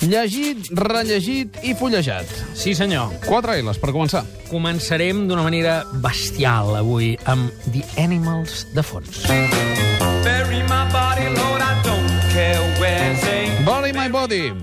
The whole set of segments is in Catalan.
Llegit, rellegit i fullejat. Sí, senyor. Quatre L's, per començar. Començarem d'una manera bestial avui amb The Animals de fons. Bury my body, Lord, I don't care where they Body My Body.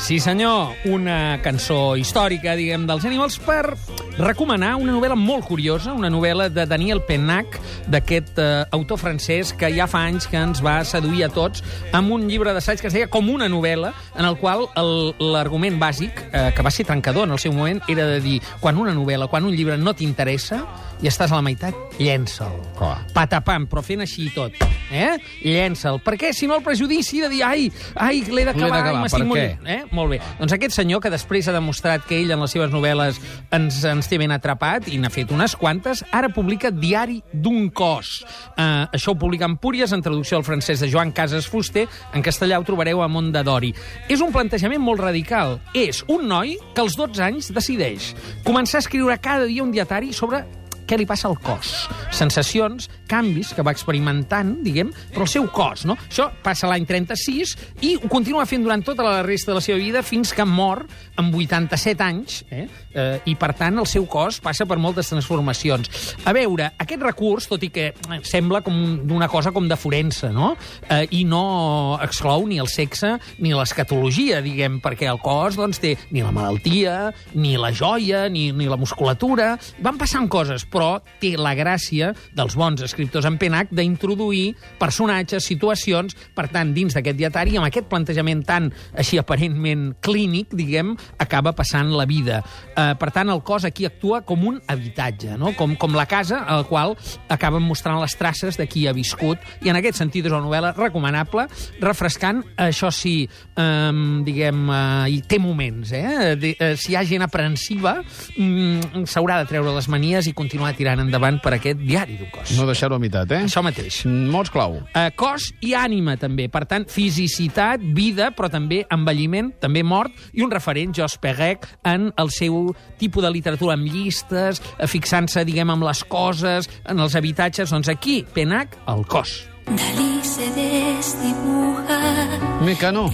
Sí, senyor, una cançó històrica, diguem, dels Animals per recomanar una novel·la molt curiosa, una novel·la de Daniel Pennac, d'aquest eh, autor francès que ja fa anys que ens va seduir a tots amb un llibre d'assaig que es deia com una novel·la, en el qual el- l'argument bàsic, eh, que va ser trencador en el seu moment, era de dir, quan una novel·la, quan un llibre no t'interessa i estàs a la meitat, llença'l. Clar. Patapam, però fent així i tot. Eh? Llença'l. Perquè si no el prejudici de dir ai, ai, l'he d'acabar, m'estic morint. què? Eh? Molt bé. Doncs aquest senyor, que després ha demostrat que ell en les seves novel·les ens, ens té ben atrapat, i n'ha fet unes quantes, ara publica Diari d'un cos. Uh, això ho publica Empúries, en traducció al francès de Joan Casas Fuster. En castellà ho trobareu a Mondadori. És un plantejament molt radical. És un noi que als 12 anys decideix començar a escriure cada dia un dietari sobre què li passa al cos. Sensacions, canvis que va experimentant, diguem, però el seu cos, no? Això passa l'any 36 i ho continua fent durant tota la resta de la seva vida fins que mor amb 87 anys, eh? eh I, per tant, el seu cos passa per moltes transformacions. A veure, aquest recurs, tot i que eh, sembla com d'una cosa com de forense, no? Eh, I no exclou ni el sexe ni l'escatologia, diguem, perquè el cos doncs, té ni la malaltia, ni la joia, ni, ni la musculatura. Van passant coses, però té la gràcia dels bons escriptors en penac d'introduir personatges, situacions, per tant, dins d'aquest dietari, amb aquest plantejament tan així aparentment clínic, diguem, acaba passant la vida. Eh, per tant, el cos aquí actua com un habitatge, no? com, com la casa al qual acaben mostrant les traces de qui ha viscut, i en aquest sentit és una novel·la recomanable, refrescant, això sí, eh, diguem, eh, hi té moments, eh? De, eh si hi ha gent aprensiva, mm, s'haurà de treure les manies i continuar tirant endavant per aquest diari d'un cos. No deixar-ho a meitat, eh? Això mateix. Mots clau. Eh, cos i ànima, també. Per tant, fisicitat, vida, però també envelliment, també mort, i un referent, Jos Perec, en el seu tipus de literatura amb llistes, eh, fixant-se, diguem, amb les coses, en els habitatges. Doncs aquí, Penac, el cos. Dalí se desdibuja. Mecano.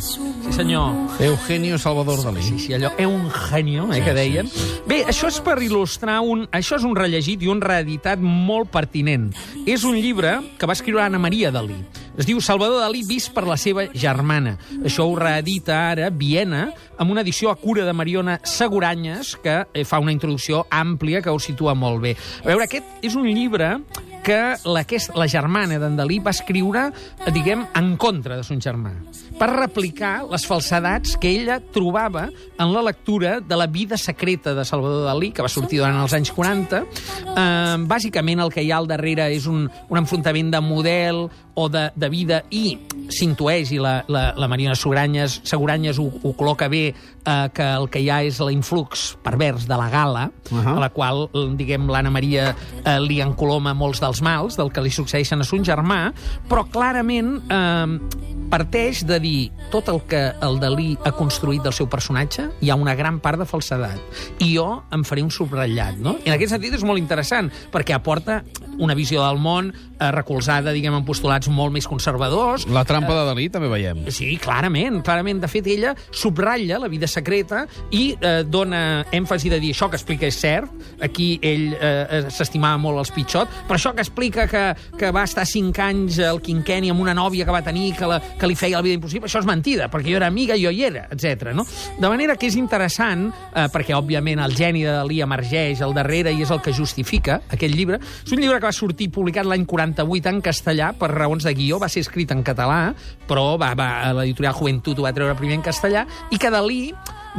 Sí, senyor. Eugenio Salvador Dalí. Sí, sí, allò, és un genio, eh, que deien. Bé, això és per il·lustrar un... Això és un rellegit i un reeditat molt pertinent. És un llibre que va escriure Anna Maria Dalí. Es diu Salvador Dalí vist per la seva germana. Això ho reedita ara Viena amb una edició a cura de Mariona Seguranyes que eh, fa una introducció àmplia que ho situa molt bé. A veure, aquest és un llibre que la, que és la germana d'en Dalí va escriure, diguem, en contra de son germà, per replicar les falsedats que ella trobava en la lectura de la vida secreta de Salvador Dalí, que va sortir durant els anys 40. Eh, bàsicament el que hi ha al darrere és un, un enfrontament de model o de, de vida i s'intueix, i la, la, la Mariona Seguranyes, Seguranyes ho, ho col·loca bé, eh, que el que hi ha és l'influx pervers de la gala, uh. -huh. a la qual, diguem, l'Anna Maria eh, li encoloma molts dels mals, del que li succeeixen a son germà, però clarament eh, parteix de dir tot el que el Dalí ha construït del seu personatge, hi ha una gran part de falsedat. I jo em faré un subratllat, no? I en aquest sentit és molt interessant, perquè aporta una visió del món eh, recolzada, diguem, en postulats molt més conservadors, La trampa de Dalí també veiem. Sí, clarament, clarament. De fet, ella subratlla la vida secreta i eh, dona èmfasi de dir això que explica és cert, aquí ell eh, eh, s'estimava molt els Pitxot, però això que explica que, que va estar cinc anys al quinqueni amb una nòvia que va tenir, que, la, que li feia la vida impossible, això és mentida, perquè jo era amiga, jo hi era, etc. No? De manera que és interessant, eh, perquè, òbviament, el geni de Dalí emergeix al darrere i és el que justifica aquest llibre. És un llibre que va sortir publicat l'any 48 en castellà per raons de guió, va ser escrit en català, però va, va, l'editorial Juventud ho va treure primer en castellà, i que Dalí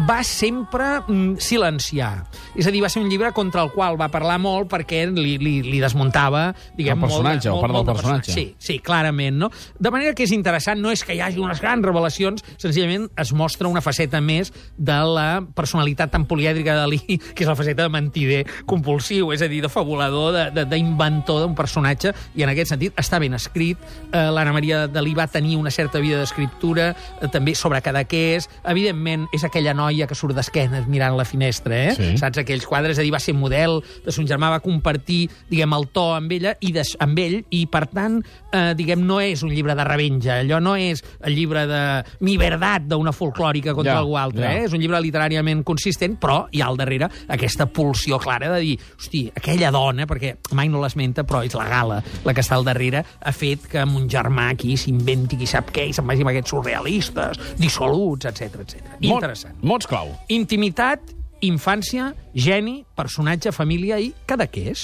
va sempre mm, silenciar. És a dir, va ser un llibre contra el qual va parlar molt perquè li, li, li desmuntava, diguem, El personatge, o molt, de- part del molt de personatge. Sí, sí, clarament, no? De manera que és interessant, no és que hi hagi unes grans revelacions, senzillament es mostra una faceta més de la personalitat tan polièdrica de Dalí, que és la faceta de mentider compulsiu, és a dir, de fabulador, de- de- d'inventor d'un personatge, i en aquest sentit està ben escrit. Eh, L'Anna Maria Dalí va tenir una certa vida d'escriptura, eh, també sobre Cadaqués. Evidentment, és aquella noia que surt d'esquenes mirant la finestra, eh? Sí. Saps aquells quadres? És a dir, va ser model de son germà, va compartir, diguem, el to amb ella i des, amb ell, i per tant, eh, diguem, no és un llibre de revenja, allò no és el llibre de mi verdad d'una folclòrica contra Ja, algú altre, ja. eh? És un llibre literàriament consistent, però hi ha al darrere aquesta pulsió clara de dir, hosti, aquella dona, perquè mai no l'esmenta, però és la gala la que està al darrere, ha fet que mon germà aquí s'inventi qui sap què i se'n vagi amb aquests surrealistes, dissoluts, etc etc. Interessant. Mots clau. Intimitat, infància, geni, personatge, família i cadaqués.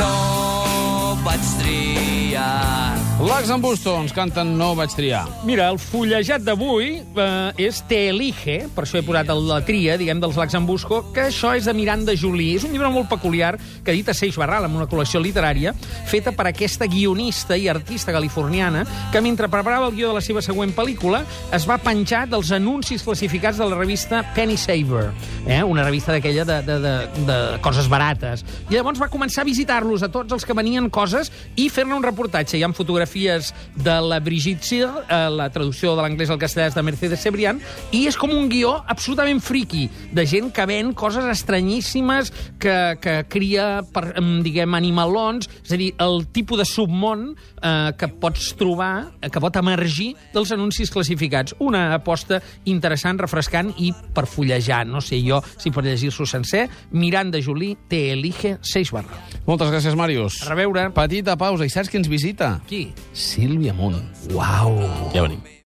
No vaig triar. Lax en Busto ens canten No vaig triar. Mira, el fullejat d'avui eh, és Te elige, per això he posat el- la tria, diguem, dels Laxambusco, que això és de Miranda Jolie. És un llibre molt peculiar que edita Seix Barral amb una col·lecció literària feta per aquesta guionista i artista californiana que mentre preparava el guió de la seva següent pel·lícula es va penjar dels anuncis classificats de la revista Penny Saver, eh? una revista d'aquella de, de, de, de coses barates. I llavors va començar a visitar-los a tots els que venien coses i fer-ne un reportatge. Hi ha fotografies de la Brigitte Sear, eh, la traducció de l'anglès al castellà és de Mercedes Cebrián, i és com un guió absolutament friqui, de gent que ven coses estranyíssimes, que, que cria, per, em, diguem, animalons, és a dir, el tipus de submón eh, que pots trobar, eh, que pot emergir dels anuncis classificats. Una aposta interessant, refrescant i per fullejar, no sé jo si per llegir-s'ho sencer, Miranda Jolie te elige 6 barra. Moltes gràcies, Màrius. A reveure. Petita pausa. I saps qui ens visita? Qui? Sílvia Munt. Uau! Ja venim.